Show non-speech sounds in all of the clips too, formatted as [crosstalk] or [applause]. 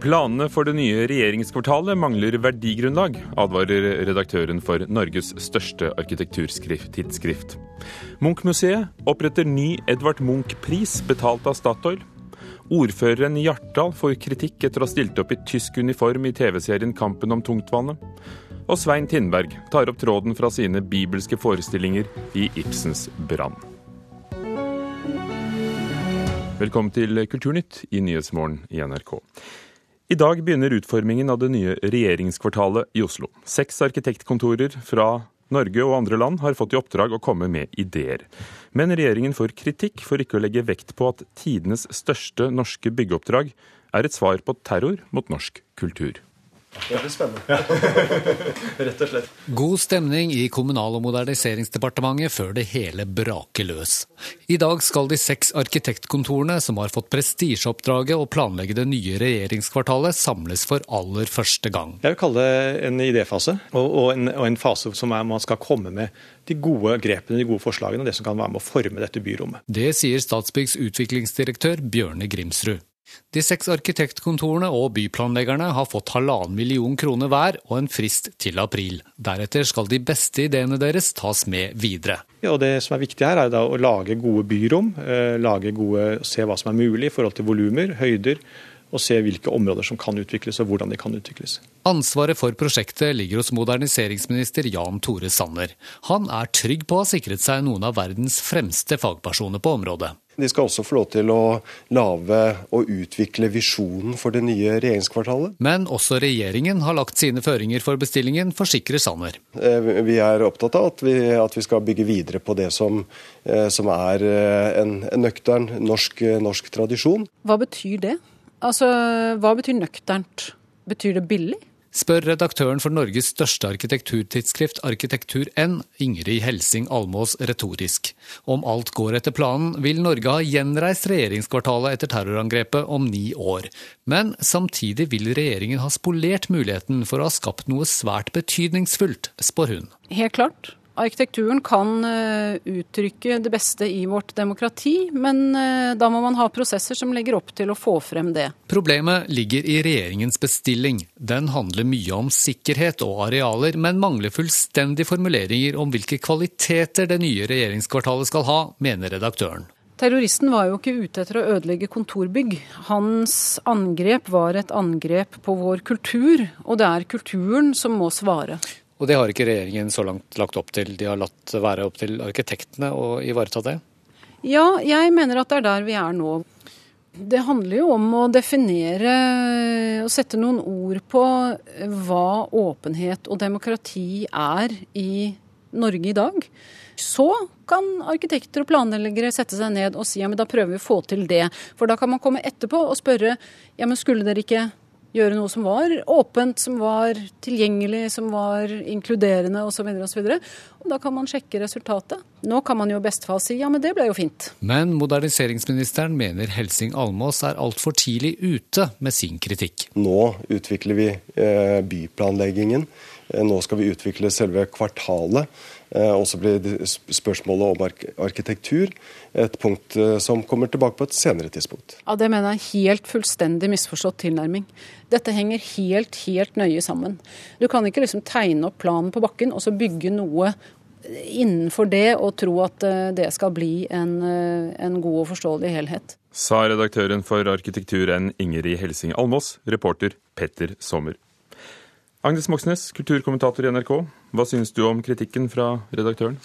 Planene for det nye regjeringskvartalet mangler verdigrunnlag, advarer redaktøren for Norges største arkitekturtidsskrift. Munch-museet oppretter ny Edvard Munch-pris betalt av Statoil. Ordføreren i Hjartdal får kritikk etter å ha stilt opp i tysk uniform i TV-serien Kampen om tungtvannet. Og Svein Tindberg tar opp tråden fra sine bibelske forestillinger i Ibsens Brann. Velkommen til Kulturnytt i Nyhetsmorgen i NRK. I dag begynner utformingen av det nye regjeringskvartalet i Oslo. Seks arkitektkontorer fra Norge og andre land har fått i oppdrag å komme med ideer. Men regjeringen får kritikk for ikke å legge vekt på at tidenes største norske byggeoppdrag er et svar på terror mot norsk kultur. Det blir spennende. [laughs] Rett og slett. God stemning i Kommunal- og moderniseringsdepartementet før det hele braker løs. I dag skal de seks arkitektkontorene som har fått prestisjeoppdraget å planlegge det nye regjeringskvartalet, samles for aller første gang. Jeg vil kalle det en idéfase, og, og, en, og en, fase som er, man skal komme med de gode grepene, de gode forslagene, og det som kan være med å forme dette byrommet. Det sier Statsbyggs utviklingsdirektør Bjørne Grimsrud. De seks arkitektkontorene og byplanleggerne har fått halvannen million kroner hver og en frist til april. Deretter skal de beste ideene deres tas med videre. Ja, og Det som er viktig her, er å lage gode byrom, eh, lage gode, se hva som er mulig i forhold til volumer, høyder, og se hvilke områder som kan utvikles og hvordan de kan utvikles. Ansvaret for prosjektet ligger hos moderniseringsminister Jan Tore Sanner. Han er trygg på å ha sikret seg noen av verdens fremste fagpersoner på området. De skal også få lov til å lage og utvikle visjonen for det nye regjeringskvartalet. Men også regjeringen har lagt sine føringer for bestillingen, forsikrer Sanner. Eh, vi er opptatt av at vi, at vi skal bygge videre på det som, eh, som er eh, en, en nøktern norsk, norsk tradisjon. Hva betyr det? Altså, Hva betyr nøkternt? Betyr det billig? Spør redaktøren for Norges største arkitekturtidsskrift Arkitektur N, Ingrid Helsing Almås retorisk. Om alt går etter planen, vil Norge ha gjenreist regjeringskvartalet etter terrorangrepet om ni år. Men samtidig vil regjeringen ha spolert muligheten for å ha skapt noe svært betydningsfullt, spår hun. Helt klart. Arkitekturen kan eh, uttrykke det beste i vårt demokrati, men eh, da må man ha prosesser som legger opp til å få frem det. Problemet ligger i regjeringens bestilling. Den handler mye om sikkerhet og arealer, men mangler fullstendig formuleringer om hvilke kvaliteter det nye regjeringskvartalet skal ha, mener redaktøren. Terroristen var jo ikke ute etter å ødelegge kontorbygg. Hans angrep var et angrep på vår kultur, og det er kulturen som må svare. Og det har ikke regjeringen så langt lagt opp til. De har latt være opp til arkitektene å ivareta det? Ja, jeg mener at det er der vi er nå. Det handler jo om å definere og sette noen ord på hva åpenhet og demokrati er i Norge i dag. Så kan arkitekter og planleggere sette seg ned og si ja, men da prøver vi å få til det. For da kan man komme etterpå og spørre ja, men skulle dere ikke gjøre noe som var åpent, som var tilgjengelig, som var inkluderende osv. osv. Da kan man sjekke resultatet. Nå kan man jo i beste fall si ja, men det ble jo fint. Men moderniseringsministeren mener Helsing Almås er altfor tidlig ute med sin kritikk. Nå utvikler vi eh, byplanleggingen. Eh, nå skal vi utvikle selve kvartalet. Eh, og så blir spørsmålet om arkitektur et punkt eh, som kommer tilbake på et senere tidspunkt. Ja, Det mener jeg er helt fullstendig misforstått tilnærming. Dette henger helt, helt nøye sammen. Du kan ikke liksom tegne opp planen på bakken og så bygge noe innenfor det og tro at eh, det skal bli en, en god og forståelig helhet. Sa redaktøren for arkitekturen Ingrid Helsing Almås, reporter Petter Sommer. Agnes Moxnes, kulturkommentator i NRK. Hva syns du om kritikken fra redaktøren?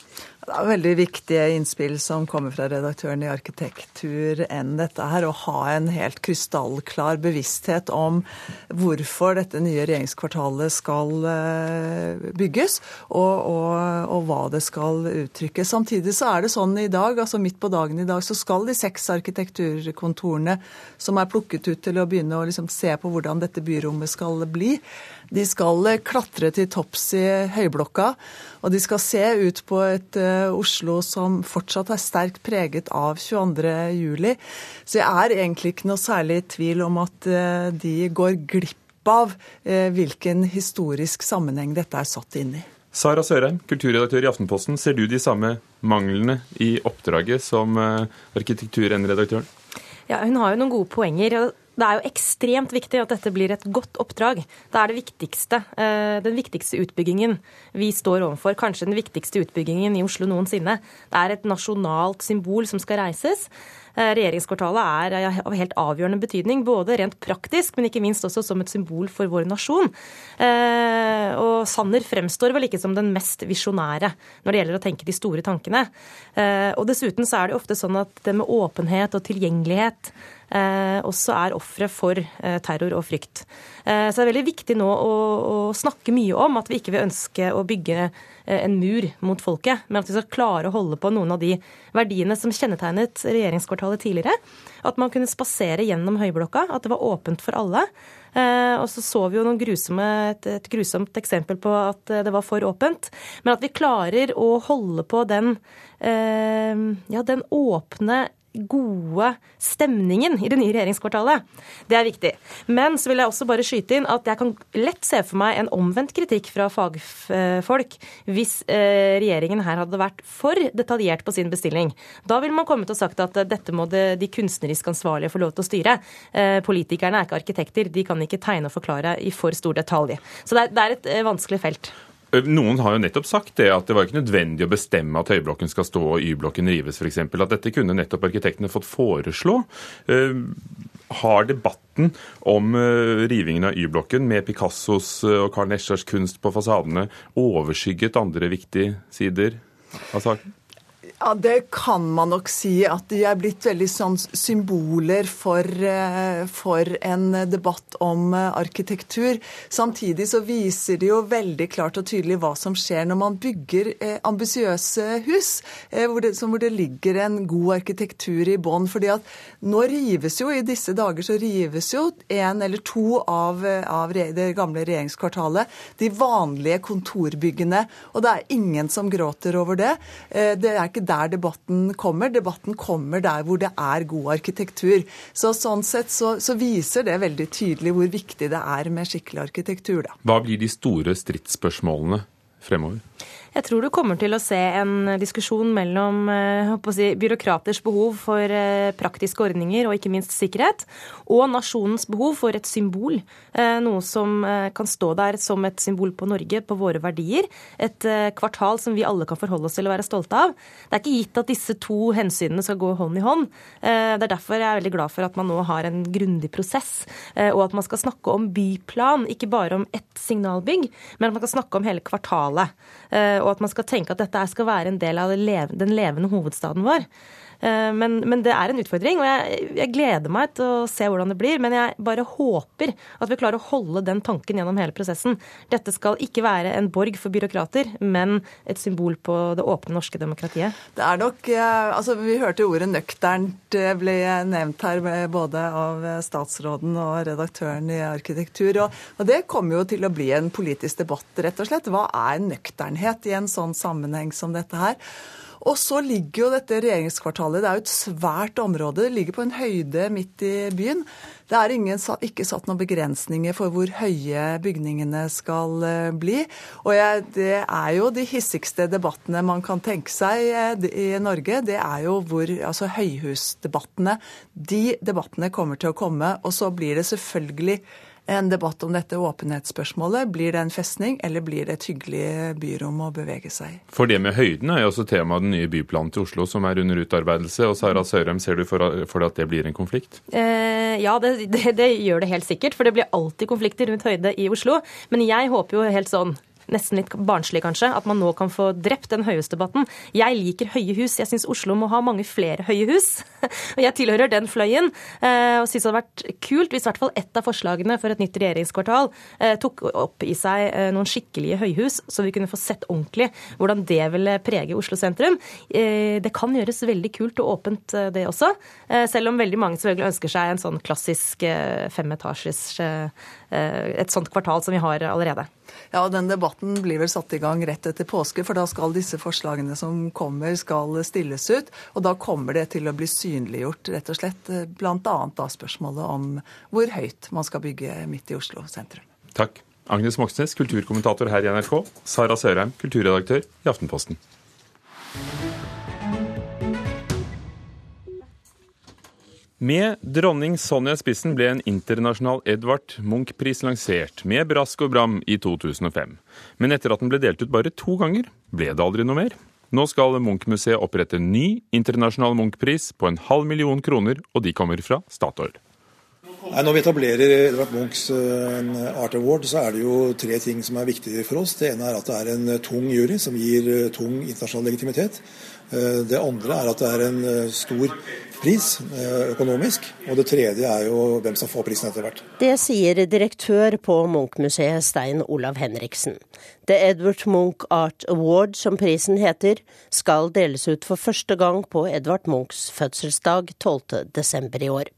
Det er veldig viktige innspill som kommer fra redaktøren i Arkitektur enn dette her. Å ha en helt krystallklar bevissthet om hvorfor dette nye regjeringskvartalet skal eh, bygges, og, og, og hva det skal uttrykke. Samtidig så er det sånn i dag, altså midt på dagen i dag, så skal de seks arkitekturkontorene som er plukket ut til å begynne å liksom se på hvordan dette byrommet skal bli, de skal klatre til topps i høyblokka, og de skal se ut på et uh, Oslo som fortsatt er sterkt preget av 22.07. Så jeg er egentlig ikke noe særlig i tvil om at uh, de går glipp av hvilken historisk sammenheng dette er satt inn i. Sara Sørheim, kulturredaktør i Aftenposten. Ser du de samme manglene i oppdraget som arkitektur-N-redaktøren? Ja, Hun har jo noen gode poenger. og det er jo ekstremt viktig at dette blir et godt oppdrag. Det er det viktigste, eh, den viktigste utbyggingen vi står overfor. Kanskje den viktigste utbyggingen i Oslo noensinne. Det er et nasjonalt symbol som skal reises. Eh, regjeringskvartalet er av helt avgjørende betydning, både rent praktisk, men ikke minst også som et symbol for vår nasjon. Eh, og Sanner fremstår vel ikke som den mest visjonære når det gjelder å tenke de store tankene. Og dessuten så er det ofte sånn at det med åpenhet og tilgjengelighet også er ofre for eh, terror og frykt. Eh, så det er veldig viktig nå å, å, snakke mye om at vi ikke vil ønske å bygge en mur mot folket, men at vi skal klare å holde på noen av de verdiene som kjennetegnet regjeringskvartalet tidligere. At man kunne spasere gjennom Høyblokka, at det var åpent for alle. Og så så vi jo grusomme, et, et, grusomt eksempel på at det var for åpent. Men at vi klarer å holde på den, ja, den åpne gode stemningen i det nye regjeringskvartalet. Det er viktig. Men så vil jeg også bare skyte inn at jeg kan lett se for meg en omvendt kritikk fra fagfolk hvis eh, regjeringen her hadde vært for detaljert på sin bestilling. Da ville man kommet og sagt at dette må de kunstnerisk ansvarlige få lov til å styre. Eh, politikerne er ikke arkitekter, de kan ikke tegne og forklare i for stor detalj. Så det er et eh, vanskelig felt. Noen har jo nettopp sagt det, at det var ikke nødvendig å bestemme at Høyblokken skal stå og Y-blokken rives f.eks. At dette kunne nettopp arkitektene fått foreslå. Har debatten om rivingen av Y-blokken med Picassos og Karl Nesjars kunst på fasadene overskygget andre viktige sider av saken? Ja, Det kan man nok si. At de er blitt veldig sånn symboler for, eh, for, en debatt om eh, arkitektur. Samtidig så viser de jo veldig klart og tydelig hva som skjer når man bygger eh, ambisiøse hus, hvor, det, hvor, det, ligger en god arkitektur i bånn. fordi at nå rives jo, i disse dager så rives jo en eller to av, av det gamle regjeringskvartalet. De vanlige kontorbyggene. Og det er ingen som gråter over det. Det er ikke der debatten kommer. Debatten kommer der hvor det er god arkitektur. Så Sånn sett så, så viser det veldig tydelig hvor viktig det er med skikkelig arkitektur. Da. Hva blir de store stridsspørsmålene fremover? Jeg tror du kommer til å se en diskusjon mellom eh, si, byråkraters behov for eh, praktiske ordninger og ikke minst sikkerhet, og nasjonens behov for et symbol. Eh, noe som kan stå der som et symbol på Norge, på våre verdier. Et kvartal som vi alle kan forholde oss til å være stolte av. Det er ikke gitt at disse to hensynene skal gå hånd i hånd. Det er derfor jeg er veldig glad for at man nå har en grundig prosess, og at man skal snakke om byplan, ikke bare om ett signalbygg, men at man skal snakke om hele kvartalet og at man skal tenke at dette skal være en del av den levende hovedstaden vår. Eh, men, men, det er en utfordring, og jeg, jeg, gleder meg til å se hvordan det blir. Men jeg bare håper at vi klarer å holde den tanken gjennom hele prosessen. Dette skal ikke være en borg for byråkrater, men et symbol på det åpne norske demokratiet. Det er nok, eh, altså Vi hørte ordet nøkternt ble nevnt her både av statsråden og redaktøren i arkitektur. Og, og det kommer jo til å bli en politisk debatt, rett og slett. Hva er nøkternhet i en sånn sammenheng som dette her? Og så ligger jo dette regjeringskvartalet, det er jo et svært område. Det ligger på en høyde midt i byen. Det er ingen, ikke satt noen begrensninger for hvor høye bygningene skal eh, bli. Og jeg, det er jo de hissigste debattene man kan tenke seg eh, i Norge. Det er jo hvor Altså høyhusdebattene. De debattene kommer til å komme. Og så blir det selvfølgelig en debatt om dette åpenhetsspørsmålet. Blir det en festning, eller blir det et hyggelig byrom å bevege seg i? For det med høyden er jo også tema av den nye byplanen til Oslo, som er under utarbeidelse. Og Sara Sørheim, ser du for deg at det blir en konflikt? Eh, ja, det, det, det gjør det helt sikkert. For det blir alltid konflikter rundt høyde i Oslo. Men jeg håper jo helt sånn nesten litt barnslig kanskje, at man nå kan få drept den høyhusdebatten. Jeg liker høye hus. Jeg syns Oslo må ha mange flere høye hus. [laughs] Og jeg tilhører den fløyen. Eh, og syns det hadde vært kult hvis i hvert fall ett av forslagene for et nytt regjeringskvartal eh, tok opp i seg eh, noen skikkelige høyhus, så vi kunne få sett ordentlig hvordan det ville prege Oslo sentrum. Det kan gjøres veldig kult og åpent, det også. Selv om veldig mange selvfølgelig ønsker seg en sånn klassisk femetasjes et sånt kvartal som vi har allerede. Ja, Den debatten blir vel satt i gang rett etter påske, for da skal disse forslagene som kommer, skal stilles ut. Og da kommer det til å bli synliggjort, rett og slett, bl.a. da spørsmålet om hvor høyt man skal bygge midt i Oslo sentrum. Takk. Agnes Moxnes, kulturkommentator her i NRK. Sara Sørheim, kulturredaktør i Aftenposten. Med dronning Sonja spissen ble en internasjonal Edvard Munch-pris lansert, med brask og bram, i 2005. Men etter at den ble delt ut bare to ganger, ble det aldri noe mer. Nå skal Munch-museet opprette en ny internasjonal Munch-pris på en halv million kroner, og de kommer fra Statoil. Når vi etablerer Edvard Munchs eh, Art Award, så er det jo tre ting som er viktige for oss. Det ene er at det er en tung jury som gir eh, tung internasjonal legitimitet. Eh, det andre er at det er en eh, stor pris eh, økonomisk. Og det tredje er jo hvem som får prisen etter hvert. Det sier direktør på Munch-museet Stein Olav Henriksen. The Edward Munch Art Award, som prisen heter, skal deles ut for første gang på Edvard Munchs fødselsdag 12.12. i år.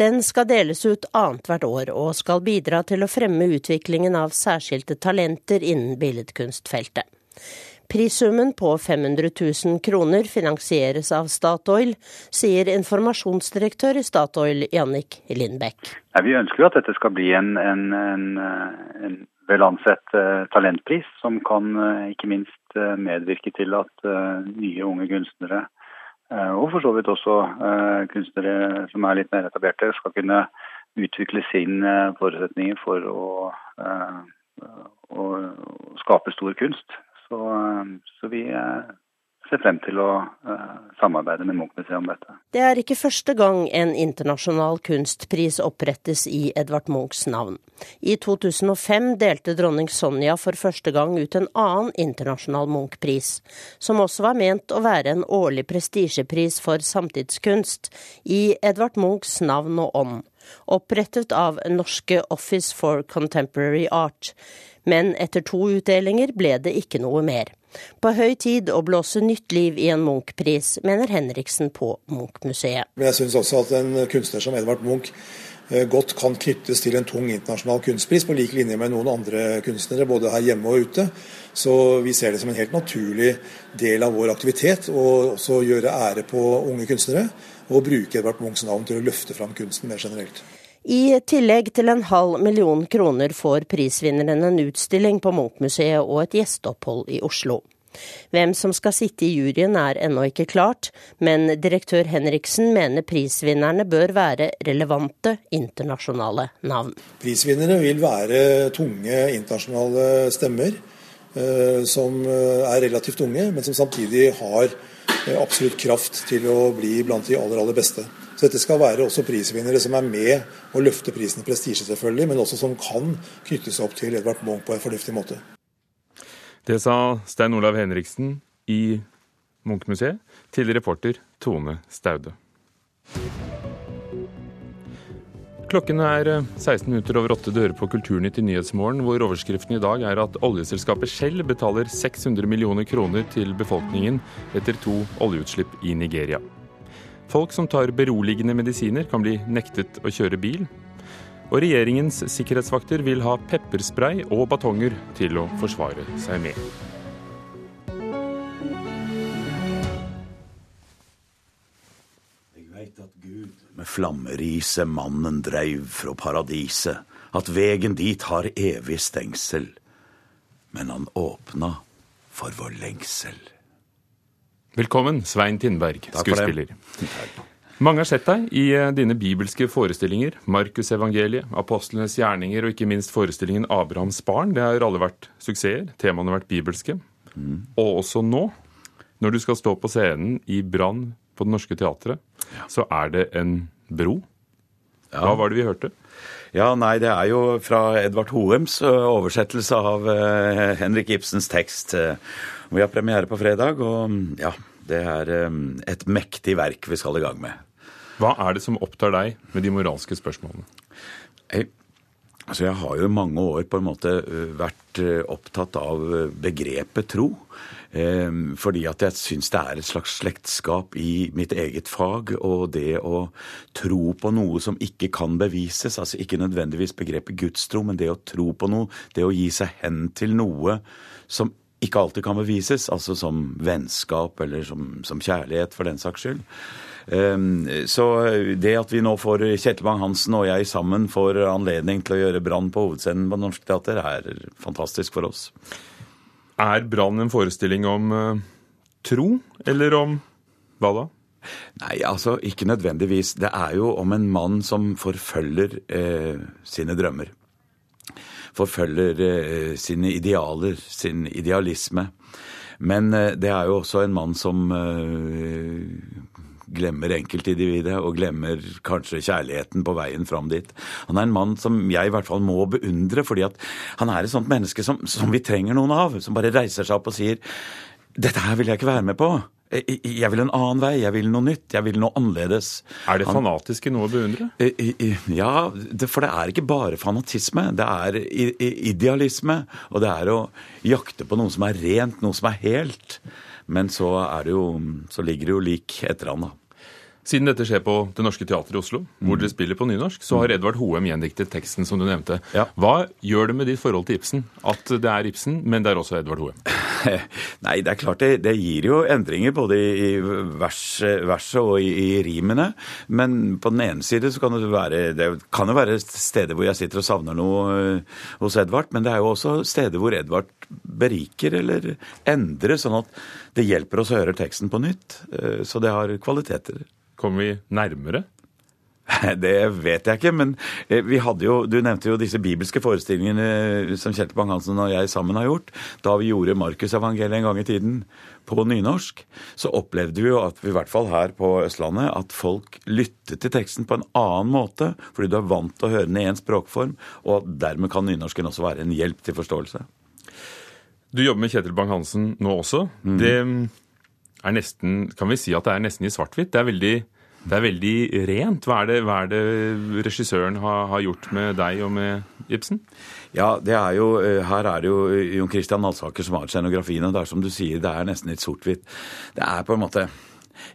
Den skal deles ut annethvert år, og skal bidra til å fremme utviklingen av særskilte talenter innen billedkunstfeltet. Prissummen på 500 000 kroner finansieres av Statoil, sier informasjonsdirektør i Statoil, Jannik Lindbekk. Vi ønsker at dette skal bli en, en, en, en vel ansett uh, talentpris, som kan uh, ikke minst uh, medvirke til at nye unge kunstnere, og for så vidt også kunstnere som er litt mer etablerte, skal kunne utvikle sine forutsetninger for å, å skape stor kunst. Så, eh, så vi eh, ser frem til å uh, samarbeide med Munch-museet om dette. Det er ikke første gang en internasjonal kunstpris opprettes i Edvard Munchs navn. I 2005 delte dronning Sonja for første gang ut en annen internasjonal Munch-pris, som også var ment å være en årlig prestisjepris for samtidskunst, i Edvard Munchs navn og ånd, opprettet av Norske Office for Contemporary Art men etter to utdelinger ble det ikke noe mer. På høy tid å blåse nytt liv i en Munch-pris, mener Henriksen på Munch-museet. Jeg syns også at en kunstner som Edvard Munch eh, godt kan knyttes til en tung internasjonal kunstpris, på lik linje med noen andre kunstnere, både her hjemme og ute. Så vi ser det som en helt naturlig del av vår aktivitet å også gjøre ære på unge kunstnere, og bruke Edvard Munchs navn til å løfte fram kunsten mer generelt. I tillegg til en halv million kroner får prisvinneren en utstilling på Munch-museet og et gjesteopphold i Oslo. Hvem som skal sitte i juryen er ennå ikke klart, men direktør Henriksen mener prisvinnerne bør være relevante internasjonale navn. Prisvinnere vil være tunge internasjonale stemmer, eh, som eh, er relativt unge, men som samtidig har eh, absolutt kraft til å bli blant de aller, aller beste. Så dette skal være også prisvinnere som er med å løfte prisen i prestisje, selvfølgelig, men også som kan knyttes opp til Edvard Munch på en fornuftig måte. Det sa Stein Olav Henriksen i Munch-museet til reporter Tone Staude. Klokken er 16 eh, minutter over åtte dører på Kulturnytt i Nyhetsmorgen, hvor overskriften i dag er at oljeselskapet Shell betaler 600 millioner kroner til befolkningen etter to oljeutslipp i Nigeria. Folk som tar beroligende medisiner, kan bli nektet å kjøre bil. Og regjeringens sikkerhetsvakter vil ha pepperspray og batonger til å forsvare seg med. Jeg veit at Gud med flammeriset mannen dreiv fra paradiset, at vegen dit har evig stengsel. Men han åpna for vår lengsel. Velkommen, Svein Tindberg, skuespiller. Mange har sett deg i eh, dine bibelske forestillinger. Markusevangeliet, apostlenes gjerninger og ikke minst forestillingen Abrahams barn. Det har alle vært suksesser. Temaene har vært bibelske. Mm. Og også nå, når du skal stå på scenen i Brann på Det Norske Teatret, ja. så er det en bro. Hva var det vi hørte? Ja, nei, det er jo fra Edvard Hoems oversettelse av Henrik Ibsens tekst. Vi har premiere på fredag, og ja, det er et mektig verk vi skal i gang med. Hva er det som opptar deg med de moralske spørsmålene? Jeg, altså jeg har jo i mange år på en måte uh, vært uh, opptatt av uh, begrepet tro. Fordi at jeg syns det er et slags slektskap i mitt eget fag. Og det å tro på noe som ikke kan bevises, altså ikke nødvendigvis begrepet gudstro, men det å tro på noe, det å gi seg hen til noe som ikke alltid kan bevises, altså som vennskap eller som, som kjærlighet, for den saks skyld. Um, så det at vi nå får Kjetil Bang-Hansen og jeg sammen får anledning til å gjøre Brann på hovedscenen på Norsk Teater, er fantastisk for oss. Er Brann en forestilling om uh, tro, eller om hva da? Nei, altså ikke nødvendigvis. Det er jo om en mann som forfølger eh, sine drømmer. Forfølger eh, sine idealer, sin idealisme. Men eh, det er jo også en mann som eh, glemmer enkeltindividet og glemmer kanskje kjærligheten på veien fram dit. Han er en mann som jeg i hvert fall må beundre, fordi at han er et sånt menneske som, som vi trenger noen av. Som bare reiser seg opp og sier 'Dette her vil jeg ikke være med på'. Jeg vil en annen vei, jeg vil noe nytt, jeg vil noe annerledes. Er det fanatisk i noe å beundre? Ja, for det er ikke bare fanatisme. Det er idealisme, og det er å jakte på noe som er rent, noe som er helt. Men så, er det jo, så ligger det jo lik etter han, da. Siden dette skjer på Det Norske Teatret i Oslo, hvor dere spiller på nynorsk, så har Edvard Hoem gjendiktet teksten som du nevnte. Hva gjør det med ditt forhold til Ibsen at det er Ibsen, men det er også Edvard Hoem? [laughs] Nei, det er klart det, det gir jo endringer både i vers, verset og i, i, rimene. Men på den ene side så kan det være Det kan jo være steder hvor jeg sitter og savner noe eh, hos Edvard, men det er jo også steder hvor Edvard beriker eller endrer, sånn at det hjelper oss å høre teksten på nytt. Eh, så det har kvaliteter. Kommer vi nærmere? [laughs] Det vet jeg ikke, men eh, vi hadde jo, du nevnte jo disse bibelske forestillingene eh, som Kjetil Bang-Hansen og jeg sammen har gjort. Da vi gjorde Markusevangeliet en gang i tiden på nynorsk, så opplevde vi jo at vi i hvert fall her på Østlandet, at folk lyttet til teksten på en annen måte, fordi du er vant til å høre den i én språkform, og dermed kan nynorsken også være en hjelp til forståelse. Du jobber med Kjetil Bang-Hansen nå også. Mm. Det er nesten, kan vi si at det er nesten i svart-hvitt. Det, det, er veldig rent. Hva er det, hva er det regissøren har, har, gjort med deg og med Ibsen? Ja, det er jo, eh, Her er det jo Jon Christian Alsaker som har scenografien, og det er som du sier, det er nesten litt sort-hvitt. Det er på en måte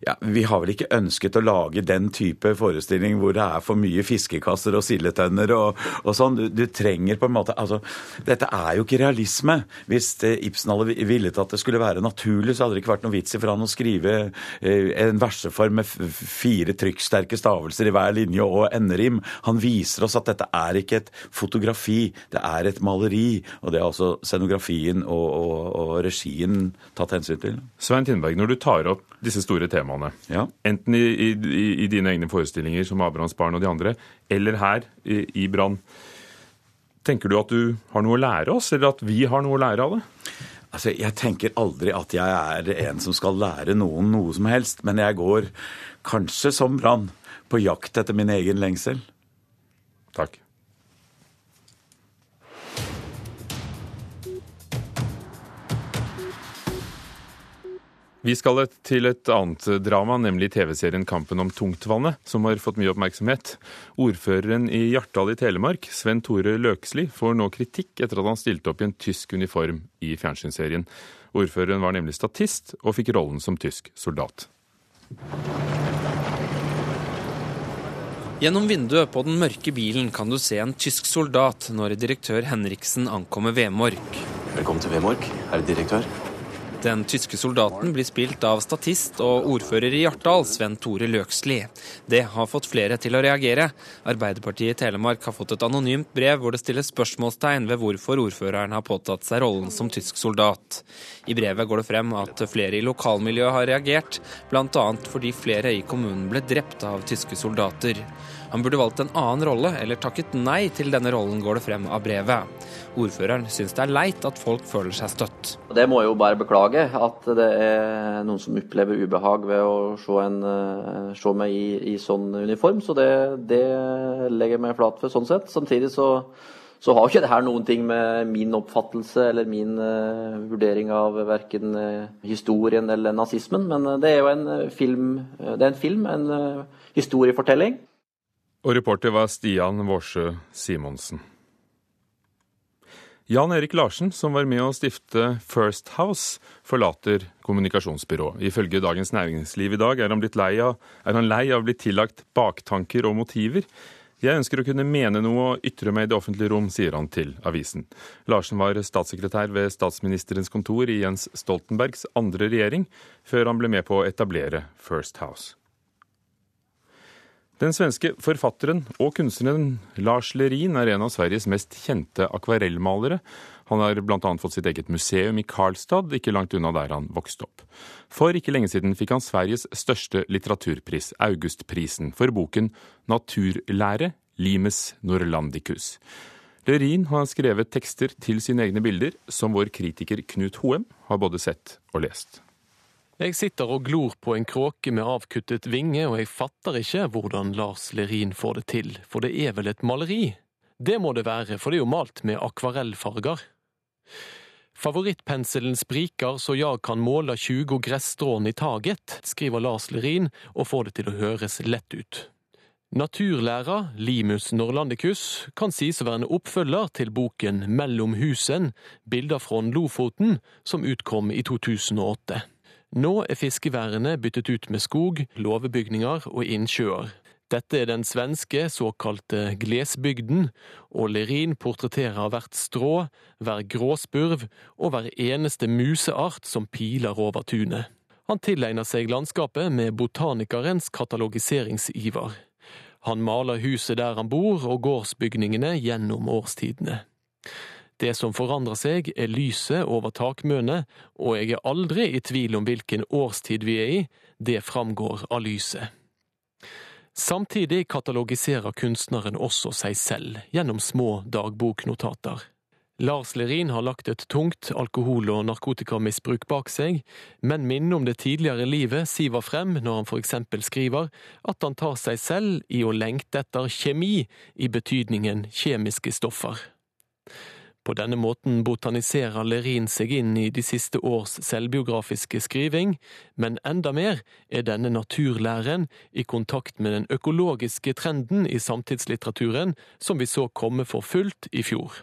ja, Vi har vel ikke ønsket å lage den type forestilling hvor det er for mye fiskekasser og sildetønner og, og, sånn. Du, du, trenger på en måte altså, Dette er jo ikke realisme. Hvis eh, Ibsen hadde villet at det skulle være naturlig, så hadde det ikke vært noe vits i for han å skrive eh, en verseform med fire trykksterke stavelser i hver linje og enderim. Han viser oss at dette er ikke et fotografi, det er et maleri. Og det er altså scenografien og, og, og regien tatt hensyn til. Svein Tindberg, når du tar opp disse store temaene. Ja. Enten i, i, i, dine egne forestillinger som Abrahams barn og de andre, eller her i, i Brann. Tenker du at du har noe å lære oss, eller at vi har noe å lære av det? Altså, Jeg tenker aldri at jeg er en som skal lære noen noe som helst, men jeg går kanskje som Brann på jakt etter min egen lengsel. Takk. Vi skal til et annet drama, nemlig TV-serien Kampen om tungtvannet, som har fått mye oppmerksomhet. Ordføreren i Hjartdal i Telemark, Sven Tore Løksli, får nå kritikk etter at han stilte opp i en tysk uniform i fjernsynsserien. Ordføreren var nemlig statist, og fikk rollen som tysk soldat. Gjennom vinduet på den mørke bilen kan du se en tysk soldat når direktør Henriksen ankommer Vemork. Velkommen til Vemork, herr direktør. Den tyske soldaten blir spilt av statist og ordfører i Hjartdal, Sven Tore Løksli. Det har fått flere til å reagere. Arbeiderpartiet i Telemark har fått et anonymt brev hvor det stilles spørsmålstegn ved hvorfor ordføreren har påtatt seg rollen som tysk soldat. I brevet går det frem at flere i lokalmiljøet har reagert, bl.a. fordi flere i kommunen ble drept av tyske soldater. Han burde valgt en annen rolle, eller takket nei til denne rollen, går det frem av brevet. Ordføreren syns det er leit at folk føler seg støtt. Det må jeg jo bare beklage, at det er noen som opplever ubehag ved å se, en, eh, se meg i, i, sånn uniform. Så det, det legger jeg meg flat for sånn sett. Samtidig så, så har ikke det her noen ting med min oppfattelse eller min uh, vurdering av verken uh, historien eller nazismen, men det er jo en film, det er en, film, en historiefortelling. Og reporter var Stian Vårsø Simonsen. Jan Erik Larsen, som var med å stifte First House, forlater kommunikasjonsbyrået. Ifølge Dagens Næringsliv i dag er han, lei av, er han lei av å bli tillagt baktanker og motiver. Jeg ønsker å kunne mene noe og ytre meg i det offentlige rom, sier han til avisen. Larsen var statssekretær ved statsministerens kontor i Jens Stoltenbergs andre regjering, før han ble med på å etablere First House. Den svenske forfatteren og kunstneren Lars Lerin er en av Sveriges mest kjente akvarellmalere. Han har bl.a. fått sitt eget museum i Karlstad, ikke langt unna der han vokste opp. For ikke lenge siden fikk han Sveriges største litteraturpris, Augustprisen, for boken 'Naturlære Limes Norlandicus'. Lerin har skrevet tekster til sine egne bilder, som vår kritiker Knut Hoem har både sett og lest. Jeg sitter og glor på en kråke med avkuttet vinge, og jeg fatter ikke hvordan Lars Lerin får det til, for det er vel et maleri? Det må det være, for det er jo malt med akvarellfarger. Favorittpenselen spriker så jeg kan måle 20 gresstrån i taget, skriver Lars Lerin og får det til å høres lett ut. Naturlæra, Limus norlandicus, kan sies å være en oppfølger til boken Mellom husen, bilder fra Lofoten, som utkom i 2008. Nå er fiskeværene byttet ut med skog, låvebygninger og innsjøer. Dette er den svenske såkalte glesbygden, og Lerin portretterer hvert strå, hver gråspurv og hver eneste museart som piler over tunet. Han tilegner seg landskapet med botanikerens katalogiseringsiver. Han maler huset der han bor og gårdsbygningene gjennom årstidene. Det som forandrer seg, er lyset over takmønet, og jeg er aldri i tvil om hvilken årstid vi er i, det framgår av lyset. Samtidig katalogiserer kunstneren også seg selv gjennom små dagboknotater. Lars Lerin har lagt et tungt alkohol- og narkotikamisbruk bak seg, men minnet om det tidligere livet siver frem når han for eksempel skriver at han tar seg selv i å lengte etter kjemi i betydningen kjemiske stoffer. På denne måten botaniserer Lerin seg inn i de siste års selvbiografiske skriving, men enda mer er denne naturlæren i kontakt med den økologiske trenden i samtidslitteraturen som vi så komme for fullt i fjor.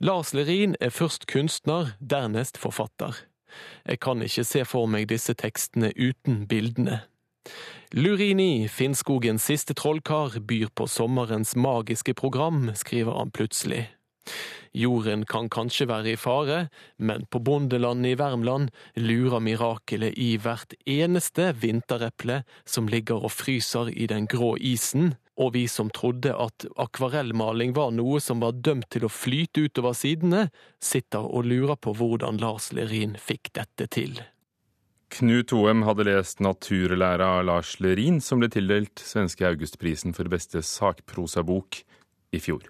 Lars Lerin er først kunstner, dernest forfatter. Jeg kan ikke se for meg disse tekstene uten bildene. Lurini, Finnskogens siste trollkar, byr på sommerens magiske program, skriver han plutselig. Jorden kan kanskje være i fare, men på bondelandet i Värmland lurer mirakelet i hvert eneste vintereple som ligger og fryser i den grå isen, og vi som trodde at akvarellmaling var noe som var dømt til å flyte utover sidene, sitter og lurer på hvordan Lars Lerin fikk dette til. Knut Hoem hadde lest naturlæra av Lars Lerin, som ble tildelt svenske Augustprisen for beste sakprosabok i fjor.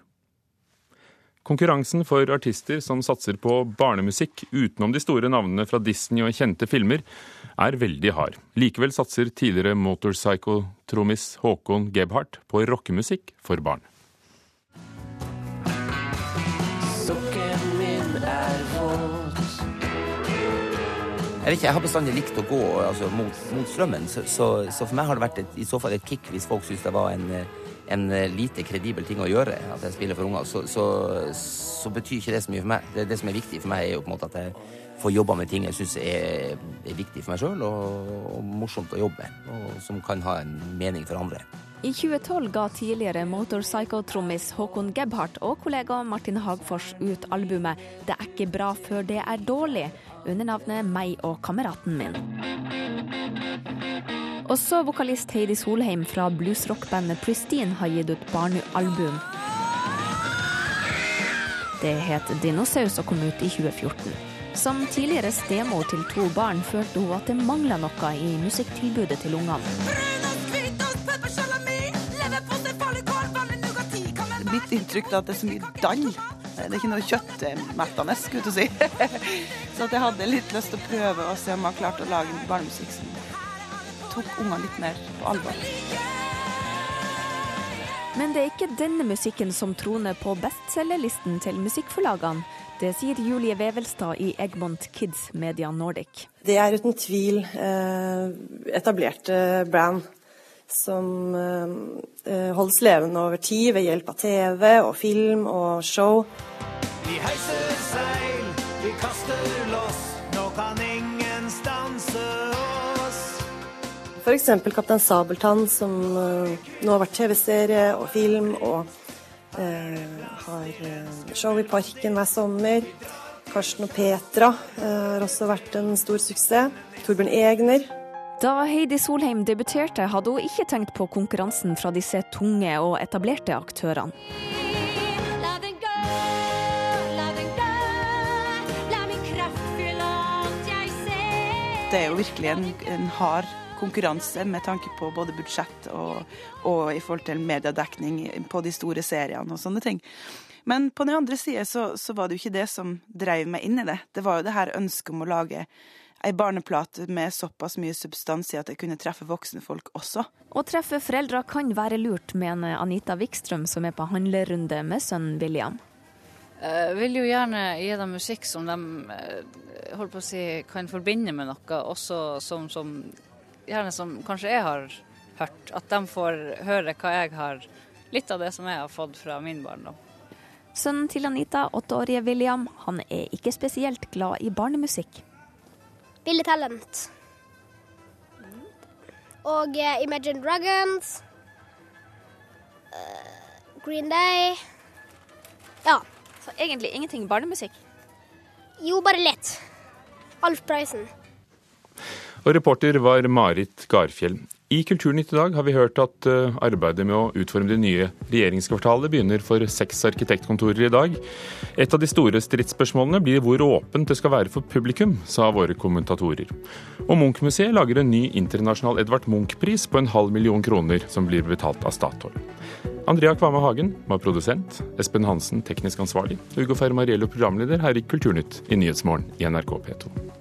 Konkurransen for artister som satser på barnemusikk utenom de store navnene fra Disney og kjente filmer, er veldig hard. Likevel satser tidligere motorcycle-trommis Håkon Gebhardt på rockemusikk for barn. Sokken min er våt. Jeg vet ikke, jeg har bestandig likt å gå altså, mot, mot, strømmen, så, så, så, for meg har det vært et, i så fall et kick hvis folk syns det var en en eh, lite kredibel ting å gjøre, at jeg spiller for unger, så, så, så, betyr ikke det så mye for meg. Det, det, som er viktig for meg, er jo på en måte at jeg får jobba med ting jeg syns er, er, viktig for meg sjøl, og, og, morsomt å jobbe med, og som kan ha en mening for andre. I 2012 ga tidligere Motorpsycho-trommis Håkon Gebhardt og kollega Martin Hagfors ut albumet 'Det er ikke bra før det er dårlig', under navnet 'Meg og kameraten min'. Også vokalist Heidi Solheim fra bluesrockbandet Pristine har gitt ut barnealbum. Det het Dinosaus og kom ut i 2014. Som tidligere stemor til to barn følte hun at det mangla noe i musikktilbudet til ungene. Mitt inntrykk er at det er så mye dall. Det er ikke noe kjøttmettende, skulle du si. [laughs] Så jeg hadde litt lyst til å prøve å se om jeg klarte å lage barnemusikk som tok ungene litt mer på alvor. Men det er ikke denne musikken som troner på bestselgerlisten til musikkforlagene. Det sier Julie Vevelstad i Egmont Kids Media Nordic. Det er uten tvil eh, etablerte brand som eh, holdes levende over tid ved hjelp av TV og film og show. Vi heiser seil, vi kaster F.eks. Kaptein Sabeltann, som eh, nå har vært TV-serie og film, og eh, har eh, show i Parken hver sommer. Karsten og Petra eh, har også vært en stor suksess. Torbjørn Egner. Da Heidi Solheim debuterte, hadde hun ikke tenkt på konkurransen fra disse tunge og etablerte aktørene. Det er jo virkelig en, en hard konkurranse med tanke på både budsjett og, og i forhold til mediedekning på de store seriene og sånne ting. Men på den andre sida så, så, var det jo ikke det som drev meg inn i det. Det var jo det her ønsket om å lage ei barneplate med såpass mye substans i at jeg kunne treffe voksne folk også. Å treffe foreldre kan være lurt, mener Anita Wikstrøm, som er på handlerunde med sønnen William. Jeg vil jo gjerne gi dem musikk som de eh, holdt på å si, kan forbinde med noe, også som, som gjerne som kanskje jeg har hørt. At de får høre hva jeg har Litt av det som jeg har fått fra min barndom. Sønnen til Anita, åtteårige William, han er ikke spesielt glad i barnemusikk. Billy Talent. Og uh, Imagine Dragons. Uh, Green Day. Ja. Så egentlig ingenting barnemusikk? Jo, bare litt. Alf Prøysen. Og reporter var Marit Garfjell. I Kulturnytt i dag har vi hørt at eh, arbeidet med å utforme det nye regjeringskvartalet begynner for seks arkitektkontorer i dag. Et av de store stridsspørsmålene blir hvor åpent det skal være for publikum, sa våre kommentatorer. Og Munch-museet lager en ny internasjonal Edvard Munch-pris på en halv million kroner, som blir betalt av Statoil. Andrea Kvame Hagen var produsent, Espen Hansen teknisk ansvarlig, Ugo Fermariello programleder her i Kulturnytt i Nyhetsmorgen i NRK P2.